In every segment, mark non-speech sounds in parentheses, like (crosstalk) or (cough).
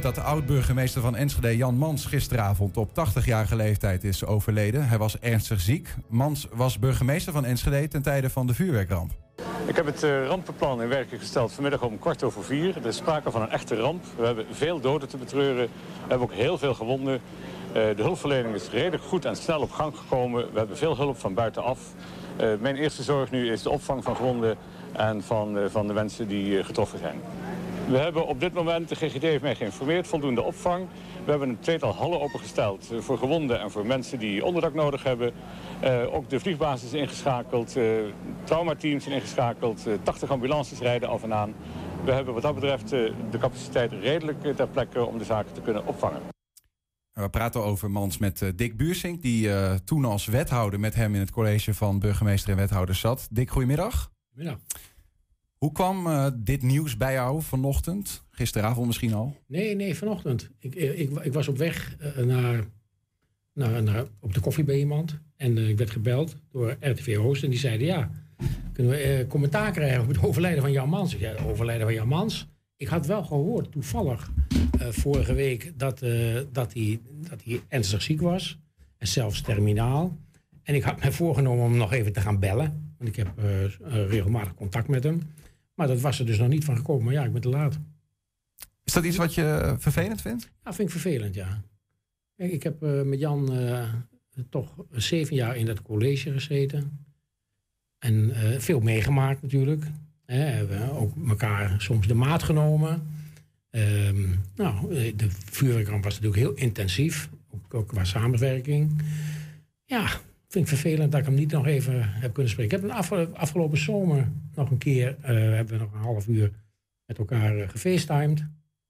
dat de oud-burgemeester van Enschede Jan Mans gisteravond op 80-jarige leeftijd is overleden. Hij was ernstig ziek. Mans was burgemeester van Enschede ten tijde van de vuurwerkramp. Ik heb het uh, rampenplan in werking gesteld vanmiddag om kwart over vier. Er is sprake van een echte ramp. We hebben veel doden te betreuren. We hebben ook heel veel gewonden. Uh, de hulpverlening is redelijk goed en snel op gang gekomen. We hebben veel hulp van buitenaf. Uh, mijn eerste zorg nu is de opvang van gewonden en van, van de mensen die getroffen zijn. We hebben op dit moment, de GGD heeft mij geïnformeerd, voldoende opvang. We hebben een tweetal hallen opengesteld eh, voor gewonden en voor mensen die onderdak nodig hebben. Uh, ook de vliegbasis is ingeschakeld, uh, traumateams zijn ingeschakeld, uh, 80 ambulances rijden af en aan. We hebben wat dat betreft de capaciteit redelijk ter plekke om de zaken te kunnen opvangen. We praten over Mans met Dick Buursink, die toen als wethouder met hem in het college van burgemeester en wethouders zat. Dick, goedemiddag. Goedemiddag. Hoe kwam uh, dit nieuws bij jou vanochtend? Gisteravond misschien al? Nee, nee, vanochtend. Ik, ik, ik was op weg uh, naar, naar, naar, op de koffie bij iemand. En ik werd gebeld door RTV Oost. En die zeiden, ja, kunnen we commentaar krijgen op het (laughs) overlijden van Jan Mans? Ja, het overlijden van Jan Mans. Ik had wel gehoord, toevallig, vorige week... Dat, dat, hij, dat hij ernstig ziek was. En zelfs terminaal. En ik had mij voorgenomen om nog even te gaan bellen. Want ik heb regelmatig contact met hem. Maar dat was er dus nog niet van gekomen. Maar ja, ik ben te laat. Is dat iets wat je vervelend vindt? Ja, vind ik vervelend, ja. Kijk, ik heb uh, met Jan uh, toch zeven jaar in dat college gezeten. En uh, veel meegemaakt natuurlijk. We hebben ook elkaar soms de maat genomen. Um, nou, de vuurwerkramp was natuurlijk heel intensief. Ook, ook qua samenwerking. Ja, vind ik vervelend dat ik hem niet nog even heb kunnen spreken. Ik heb afgelopen zomer nog een keer, uh, hebben we nog een half uur met elkaar uh, gefacetimed.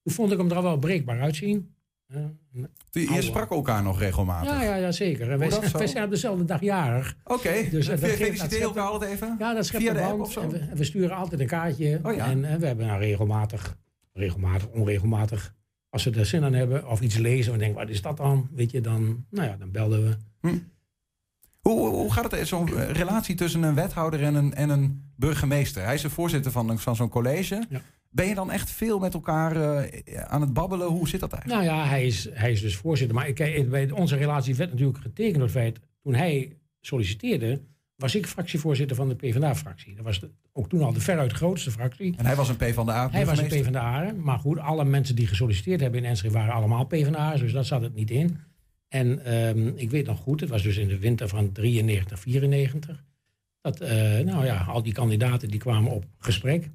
Toen vond ik hem er wel breekbaar uitzien. Uh, je sprak elkaar nog regelmatig? Ja, ja, ja zeker. En wij, wij, zijn op dezelfde dag jarig. Oké, okay. dus, uh, feliciteer elkaar altijd even? Ja, dat schept Via? En we, we, sturen altijd een kaartje. Oh, ja. en, en, we hebben nou regelmatig, regelmatig, onregelmatig... als we er zin aan hebben of iets lezen... en denken, wat is dat dan? Weet je, dan, nou ja, dan belden we... Hm. Hoe, hoe gaat het, zo'n eh, relatie tussen een wethouder en een, en een burgemeester? Hij is de voorzitter van, van zo'n college. Ja. Ben je dan echt veel met elkaar uh, aan het babbelen? Hoe zit dat eigenlijk? Nou ja, hij is, hij is dus voorzitter. Maar onze relatie werd natuurlijk getekend door het feit... toen hij solliciteerde, was ik fractievoorzitter van de PvdA-fractie. Dat was ook toen al de veruit grootste fractie. En hij was een PvdA? Hij was een PvdA. Maar goed, alle mensen die gesolliciteerd hebben in Enschede waren allemaal PvdA's. Dus dat zat het niet in. En um, ik weet nog goed, het was dus in de winter van 93, 94. Dat, uh, nou ja, al die kandidaten die kwamen op gesprek.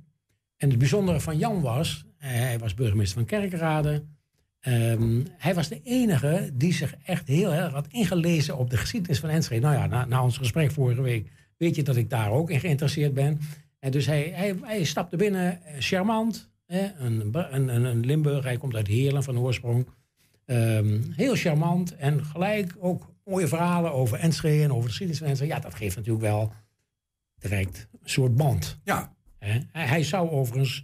En het bijzondere van Jan was, hij was burgemeester van Kerkrade. Um, hij was de enige die zich echt heel erg had ingelezen op de geschiedenis van Enschede. Nou ja, na, na, ons gesprek vorige week weet je dat ik daar ook in geïnteresseerd ben. En dus hij, hij, hij stapte binnen, uh, charmant, een, een, een Limburg, hij komt uit Heerlen van oorsprong. Um, heel charmant en gelijk ook mooie verhalen over Enschede en over de geschiedenis van Enschede. Ja, dat geeft natuurlijk wel direct een soort band. Ja. He? Hij zou overigens,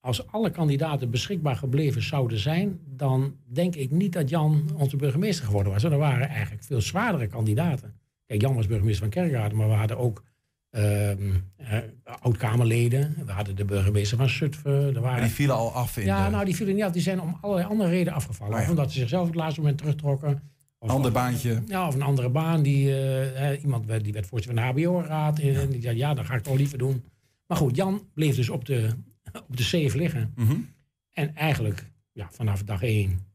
als alle kandidaten beschikbaar gebleven zouden zijn, dan denk ik niet dat Jan onze burgemeester geworden was. Er waren eigenlijk veel zwaardere kandidaten. Kijk, Jan was burgemeester van Kerkrade, maar we hadden ook Um, uh, oud-Kamerleden. We hadden de burgemeester van Zutphen. Er waren... die vielen al af in Ja, nou, die vielen niet af. Die zijn om allerlei andere redenen afgevallen. Ja. Of omdat ze zichzelf op het laatste moment terugtrokken. Of ander baantje. Ja, of een andere baan. Die, uh, iemand werd, die werd voorzitter van de HBO-raad. En die zei, ja, dat ga ik toch liever doen. Maar goed, Jan bleef dus op de, op de safe liggen. Mm -hmm. En eigenlijk, ja, vanaf dag één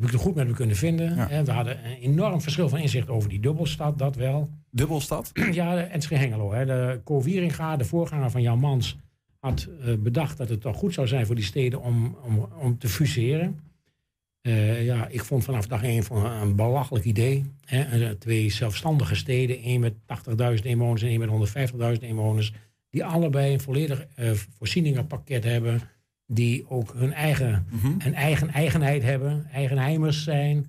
heb ik het goed met hem kunnen vinden. Ja. We hadden een enorm verschil van inzicht over die dubbelstad, dat wel. Dubbelstad? (clears throat) Ja, de Enschede Hengelo. Hè. De Co Wieringa, de voorganger van Jan Mans, had uh, bedacht dat het toch goed zou zijn voor die steden om, om, om te fuseren. Uh, ja, ik vond vanaf dag één van een belachelijk idee. Hè. Twee zelfstandige steden, één met 80.000 inwoners en één met 150.000 inwoners, die allebei een volledig uh, voorzieningenpakket hebben die ook hun eigen, mm -hmm. een eigen eigenheid hebben, eigenheimers zijn.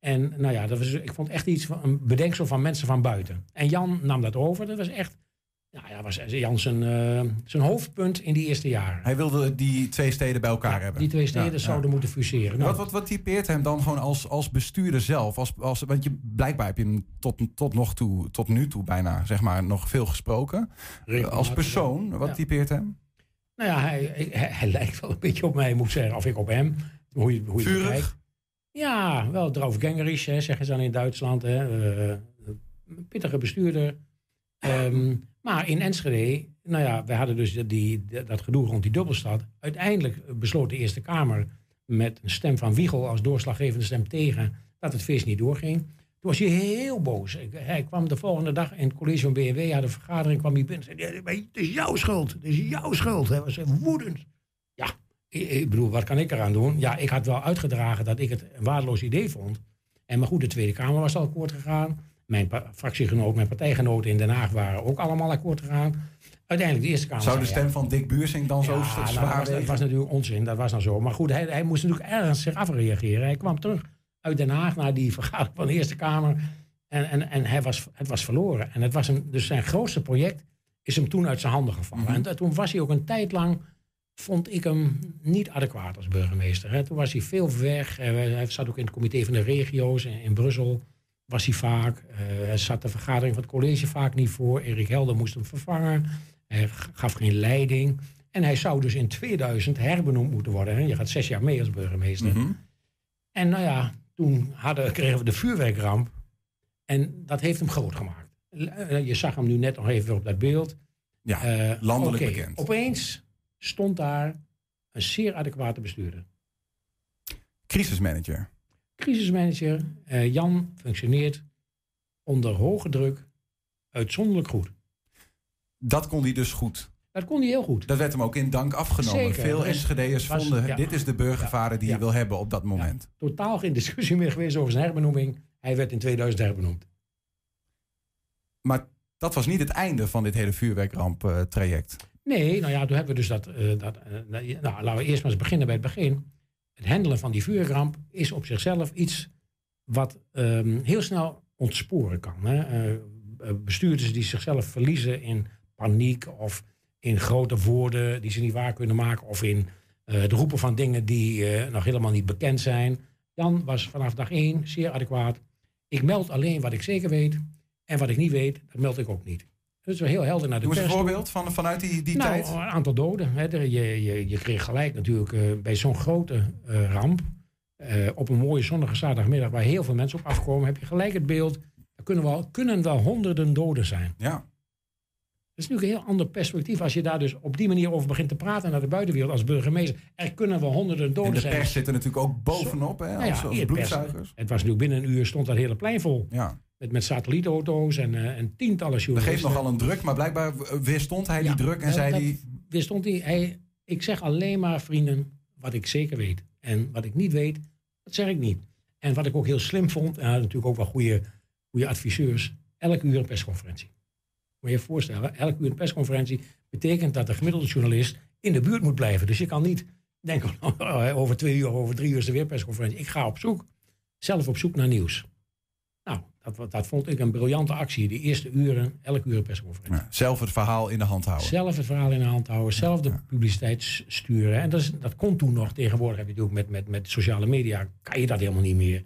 En nou ja, dat was, ik vond echt iets van een bedenksel van mensen van buiten. En Jan nam dat over. Dat was echt, nou ja, was Jan zijn, uh, zijn hoofdpunt in die eerste jaren. Hij wilde die twee steden bij elkaar ja, hebben. Die twee steden ja, zouden ja. moeten fuseren. Nou, wat, wat, wat typeert hem dan gewoon als, als bestuurder zelf? Als, als, want je, blijkbaar heb je hem tot, tot, nog toe, tot nu toe bijna zeg maar, nog veel gesproken. als persoon, wat typeert hem? Nou ja, hij, hij, hij, lijkt wel een beetje op mij, moet ik zeggen. Of ik op hem. hoe je, hoe je Vurig? Ja, wel draufgängerisch, hè, zeggen ze dan in Duitsland. Hè. Eh, pittige bestuurder. Ehm, maar in Enschede, nou ja, we hadden dus die- dat gedoe rond die dubbelstad. Uiteindelijk besloot de Eerste Kamer met een stem van Wiegel als doorslaggevende stem tegen dat het feest niet doorging. Was hij heel boos. Hij kwam de volgende dag in het college van BMW, had een vergadering, kwam hij binnen en zei: "Ja, maar Het is jouw schuld, het is jouw schuld. Hij was woedend. Ja, ik, ik bedoel, wat kan ik eraan doen? Ja, ik had wel uitgedragen dat ik het een waardeloos idee vond. En maar goed, de Tweede Kamer was al akkoord gegaan. Mijn fractiegenoot, mijn partijgenoten in Den Haag waren ook allemaal akkoord gegaan. Uiteindelijk de Eerste Kamer. Zou de ja, stem van Dick Buursing dan zo nou, zwaar dat, was, dat was natuurlijk onzin, dat was dan zo. Maar goed, hij, hij moest natuurlijk ergens zich afreageren. Hij kwam terug uit Den Haag naar die vergadering van de Eerste Kamer. En, en, en hij was, het was verloren. En het was hem, dus zijn grootste project is hem toen uit zijn handen gevallen. Mhm. En toen was hij ook een tijd lang, vond ik hem niet adequaat als burgemeester. Hè. Toen was hij veel weg. Hij zat ook in het comité van de regio's in, in Brussel. Was hij vaak. Eh, hij zat de vergadering van het college vaak niet voor. Erik Helder moest hem vervangen. Hij gaf geen leiding. En hij zou dus in 2000 herbenoemd moeten worden. Hè. Je gaat zes jaar mee als burgemeester. Mhm. En nou ja, toen hadden, kregen we de vuurwerkramp. En dat heeft hem groot gemaakt. Eh, Je zag hem nu net nog even op dat beeld. Ja, Eh, landelijk bekend. Opeens stond daar een zeer adequate bestuurder. Crisismanager. Crisismanager eh, Jan functioneert onder hoge druk uitzonderlijk goed. Dat kon hij dus goed. Dat kon hij heel goed. Dat werd hem ook in dank afgenomen. Zeker. Veel was- vonden, ja. dit is de burgervader die Ja. je wil hebben op dat moment. Totaal geen discussie meer geweest over zijn herbenoeming. Hij werd in 2000 herbenoemd. Maar dat was niet het einde van dit hele vuurwerkramp-traject. Nee, nou ja, toen hebben we dus dat. eh, dat eh, nou, laten we eerst maar eens beginnen bij het begin. Het handelen van die vuurramp is op zichzelf iets wat ehm, heel snel ontsporen kan. Hè? Eh, eh, bestuurders die zichzelf verliezen in paniek of in grote woorden die ze niet waar kunnen maken of in het roepen van dingen die eh, nog helemaal niet bekend zijn. Jan was vanaf dag één zeer adequaat. Ik meld alleen wat ik zeker weet en wat ik niet weet, dat meld ik ook niet. Dat is wel heel helder naar de Doe eens een voorbeeld van, vanuit die, die nou, tijd. een aantal doden. Hè. Je, je, je kreeg gelijk natuurlijk eh, bij zo'n grote ramp. op een mooie zonnige zaterdagmiddag waar heel veel mensen op afkomen. Heb je gelijk het beeld. Er kunnen wel, kunnen wel honderden doden zijn. Ja. Dat is natuurlijk een heel ander perspectief. Als je daar dus op die manier over begint te praten naar de buitenwereld als burgemeester. Er kunnen wel honderden En doden de zijn. pers zit er natuurlijk ook bovenop, hè, Nou ja, als, bloedzuigers. Het was natuurlijk binnen een uur stond dat hele plein vol. Ja. Met, met satellietauto's en, eh, en tientallen Dat journalisten. geeft nogal een druk, maar blijkbaar weerstond hij Ja, die druk en dat- zei dat- hij... Weer stond hij, hij, ik zeg alleen maar, vrienden, wat ik zeker weet. En wat ik niet weet, dat zeg ik niet. En wat ik ook heel slim vond, en hij had natuurlijk ook wel goede, goede adviseurs, elk uur een persconferentie. Moet je je voorstellen, elk uur een persconferentie betekent dat de gemiddelde journalist in de buurt moet blijven. Dus je kan niet denken, (laughs) oh, over twee uur, over drie uur is er weer een persconferentie. Ik ga op zoek, zelf op zoek naar nieuws. Nou, dat, dat vond ik een briljante actie. Die eerste uren, elk uur een persconferentie. Ja, zelf het verhaal in de hand houden. Zelf het verhaal in de hand houden, zelf de publiciteit sturen. En dat, is, dat kon toen nog. Tegenwoordig heb je natuurlijk met, met, met sociale media, kan je dat helemaal niet meer.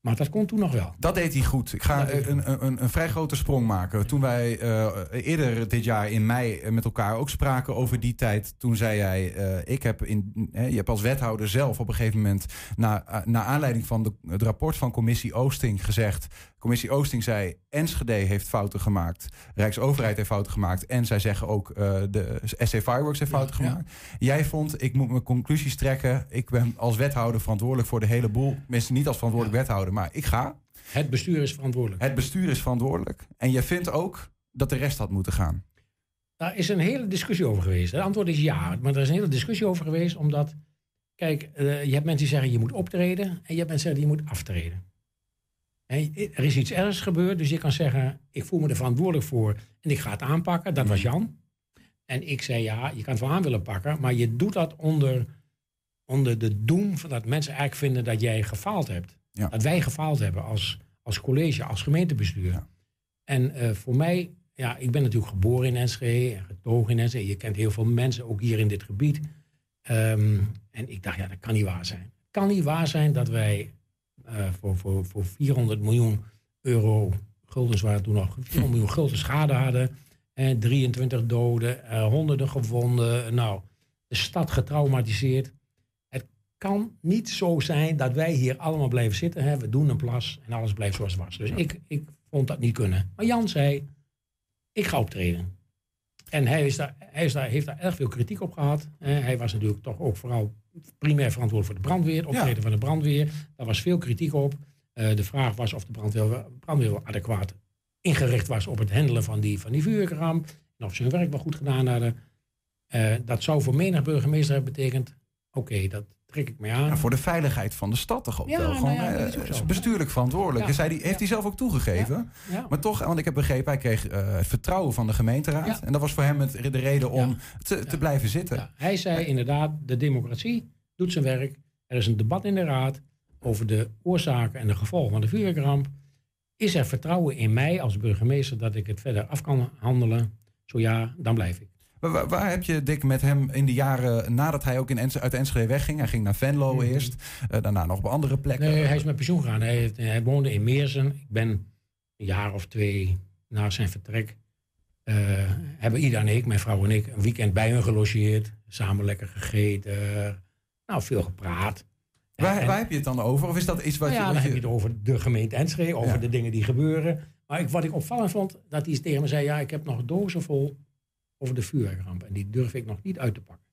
Maar dat kon toen nog wel. Dat deed hij goed. Ik ga een, een, een, vrij grote sprong maken. Toen wij eh, eerder dit jaar in mei eh, met elkaar ook spraken over die tijd. Toen zei jij, eh, ik heb in, hè, je hebt als wethouder zelf op een gegeven moment... na, eh, naar aanleiding van de, het rapport van commissie Oosting gezegd... Commissie Oosting zei, Enschede heeft fouten gemaakt. Rijksoverheid heeft fouten gemaakt. En zij zeggen ook, de SC Fireworks heeft fouten Ja, ja. gemaakt. Jij vond, ik moet mijn conclusies trekken. Ik ben als wethouder verantwoordelijk voor de hele boel. Tenminste, niet als verantwoordelijk wethouder, maar ik ga. Het bestuur is verantwoordelijk. Het bestuur is verantwoordelijk. En je vindt ook dat de rest had moeten gaan. Daar is een hele discussie over geweest. Het antwoord is ja. Maar er is een hele discussie over geweest, omdat... Kijk, eh, je hebt mensen die zeggen je moet optreden. En je hebt mensen die zeggen je moet aftreden. Er is iets ergs gebeurd, dus je kan zeggen... ik voel me er verantwoordelijk voor en ik ga het aanpakken. Dat was Jan. En ik zei ja, je kan het wel aan willen pakken... maar je doet dat onder, onder de doem van dat mensen eigenlijk vinden dat jij gefaald hebt. Ja. Dat wij gefaald hebben als, als college, als gemeentebestuur. Ja. En eh, voor mij, ja, ik ben natuurlijk geboren in Enschede en getogen in Enschede. Je kent heel veel mensen, ook hier in dit gebied. Ehm, en ik dacht, ja, dat kan niet waar zijn. Het kan niet waar zijn dat wij eh, voor, voor, voor 400 miljoen euro, guldens waren toen nog, 400 (laughs) miljoen gulden schade hadden. En 23 doden, eh, honderden gewonden. Nou, de stad getraumatiseerd. Het kan niet zo zijn dat wij hier allemaal blijven zitten. Hè? We doen een plas en alles blijft zoals het was. Dus ik, ik vond dat niet kunnen. Maar Jan zei, ik ga optreden. En hij, is daar, hij is daar, heeft daar erg veel kritiek op gehad. hij was natuurlijk toch ook vooral primair verantwoordelijk voor de brandweer. Het optreden van de brandweer. Daar was veel kritiek op. Uh, de vraag was of de brandweer, brandweer wel adequaat ingericht was op het handelen van die, van die vuurramp. En of ze hun werk wel goed gedaan hadden. Uh, dat zou voor menig burgemeester hebben betekend... oké, dat, trek ik me aan. Ja, voor de veiligheid van de stad toch ook ja, wel. Gewoon, nou ja, bestuurlijk verantwoordelijk. Ja. Zei die, heeft hij zelf ook toegegeven. Maar toch, want ik heb begrepen, hij kreeg uh, het vertrouwen van de gemeenteraad. En dat was voor hem het, de reden om te, te blijven zitten. Hij zei inderdaad, de democratie doet zijn werk. Er is een debat in de raad over de oorzaken en de gevolgen van de vuurwerkramp. Is er vertrouwen in mij als burgemeester dat ik het verder af kan handelen? Zo ja, dan blijf ik. Waar, waar, heb je, Dick, met hem in de jaren nadat hij ook in Ens uit Enschede wegging? Hij ging naar Venlo mhm. eerst, uh, daarna nog op andere plekken. Nee, hij is met pensioen gegaan. Hij, hij, woonde in Meersen. Ik ben een jaar of twee na zijn vertrek... Uh, hebben Ida en ik, mijn vrouw en ik, een weekend bij hem gelogeerd. Samen lekker gegeten. nou, veel gepraat. Waar, waar, heb je het dan over? Of is dat iets wat nou je... Ja, dan heb je het over de gemeente Enschede, over de dingen die gebeuren. Maar ik, wat ik opvallend vond, dat hij tegen me zei... ja, ik heb nog dozen vol over de vuurwerkramp. En die durf ik nog niet uit te pakken.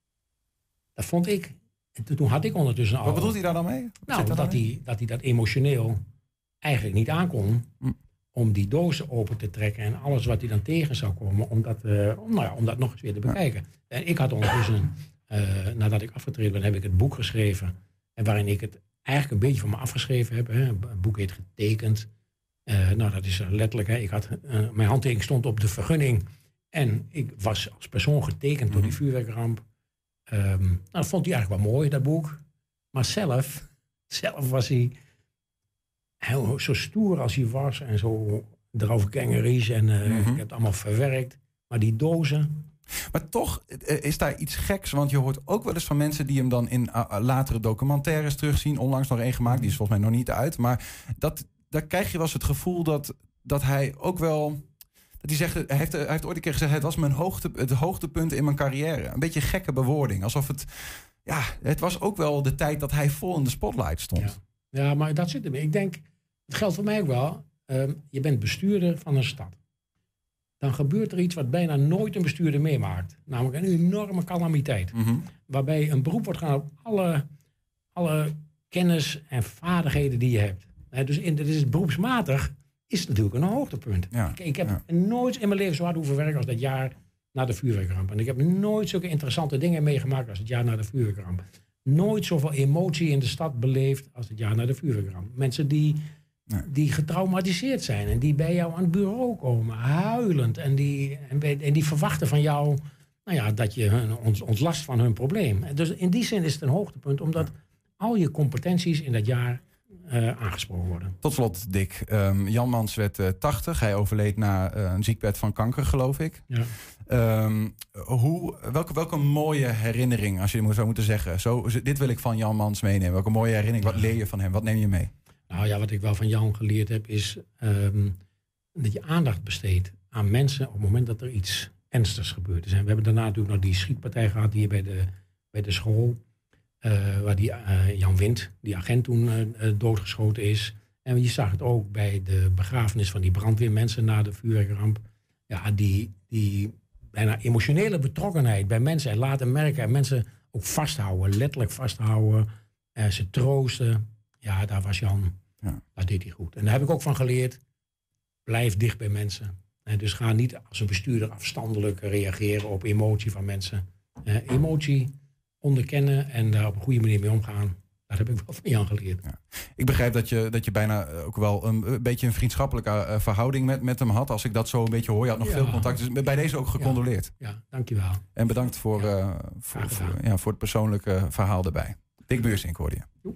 Dat vond ik. En toen had ik ondertussen al. Wat bedoelt hij daar dan mee? nou, dat, hij, dat hij dat emotioneel eigenlijk niet aankon. Hm. Om die dozen open te trekken en alles wat hij dan tegen zou komen, om dat, uh, om, nou ja, om dat nog eens weer te bekijken. En ik had ondertussen, uh, nadat ik afgetreden ben, heb ik het boek geschreven. En waarin ik het eigenlijk een beetje van me afgeschreven heb. Hè. Het boek heet Getekend. Uh, nou, dat is letterlijk. Hè. Ik had, mijn handtekening stond op de vergunning en ik was als persoon getekend door die mhm. vuurwerkramp. Um, nou, dat vond hij eigenlijk wel mooi, dat boek. Maar zelf, (laughs) zelf was hij heel, zo stoer als hij was en zo erover en uh, ik heb het allemaal verwerkt. Maar die dozen. Maar toch eh, is daar iets geks, want je hoort ook wel eens van mensen die hem dan in uh, latere documentaires terugzien. Onlangs nog één gemaakt, die is volgens mij nog niet uit. Maar dat, daar krijg je wel eens het gevoel dat, dat hij ook wel die zegt, hij heeft, hij heeft ooit een keer gezegd: het was mijn hoogte, het hoogtepunt in mijn carrière. Een beetje gekke bewoording. Alsof het. Ja, het was ook wel de tijd dat hij vol in de spotlight stond. Ja, ja maar dat zit er. Ik denk, het geldt voor mij ook wel. Ehm, je bent bestuurder van een stad. Dan gebeurt er iets wat bijna nooit een bestuurder meemaakt. Namelijk een enorme calamiteit. Mhm. Waarbij een beroep wordt gedaan op alle, alle kennis en vaardigheden die je hebt. dus in, dit is beroepsmatig is natuurlijk een hoogtepunt. ik, ik, heb nooit in mijn leven zo hard hoeven werken als dat jaar na de vuurwerkramp. En ik heb nooit zulke interessante dingen meegemaakt als het jaar na de vuurwerkramp. Nooit zoveel emotie in de stad beleefd als het jaar na de vuurwerkramp. Mensen die, die getraumatiseerd zijn en die bij jou aan het bureau komen, huilend. En die, en, en die verwachten van jou nou ja, dat je hun, ons, ontlast van hun probleem. Dus in die zin is het een hoogtepunt, omdat al je competenties in dat jaar uh, aangesproken worden. Tot slot, Dick. Um, Jan Mans werd uh, 80. Hij overleed na uh, een ziekbed van kanker, geloof ik. Ja. Um, hoe, welke, welke mooie herinnering, als je zou moeten zeggen... Zo, dit wil ik van Jan Mans meenemen. Welke mooie herinnering, wat leer je van hem? Wat neem je mee? Nou ja, wat ik wel van Jan geleerd heb... is um, dat je aandacht besteedt aan mensen... op het moment dat er iets ernstigs gebeurt. Dus we hebben daarna natuurlijk nog die schietpartij gehad... hier bij de, bij de school... Uh, waar die uh, Jan Wind, die agent toen uh, doodgeschoten is. En je zag het ook bij de begrafenis van die brandweermensen na de vuurwerkramp. Ja, die, die bijna emotionele betrokkenheid bij mensen. En laten merken en mensen ook vasthouden, letterlijk vasthouden. ze troosten. Ja, daar was Jan. Ja. Dat deed hij goed. En daar heb ik ook van geleerd. Blijf dicht bij mensen. En dus ga niet als een bestuurder afstandelijk reageren op emotie van mensen. emotie onderkennen en daar op een goede manier mee omgaan. Dat heb ik wel van Jan geleerd. Ja. Ik begrijp dat je, dat je bijna eh, ook wel een, beetje een vriendschappelijke uh, verhouding met, met hem had. Als ik dat zo een beetje hoor. Je had nog veel contact. Dus bij deze ook gecondoleerd. Ja, ja dankjewel. En bedankt voor, uh, voor, voor, ja, voor het persoonlijke verhaal erbij. Dick Beursink hoorde je.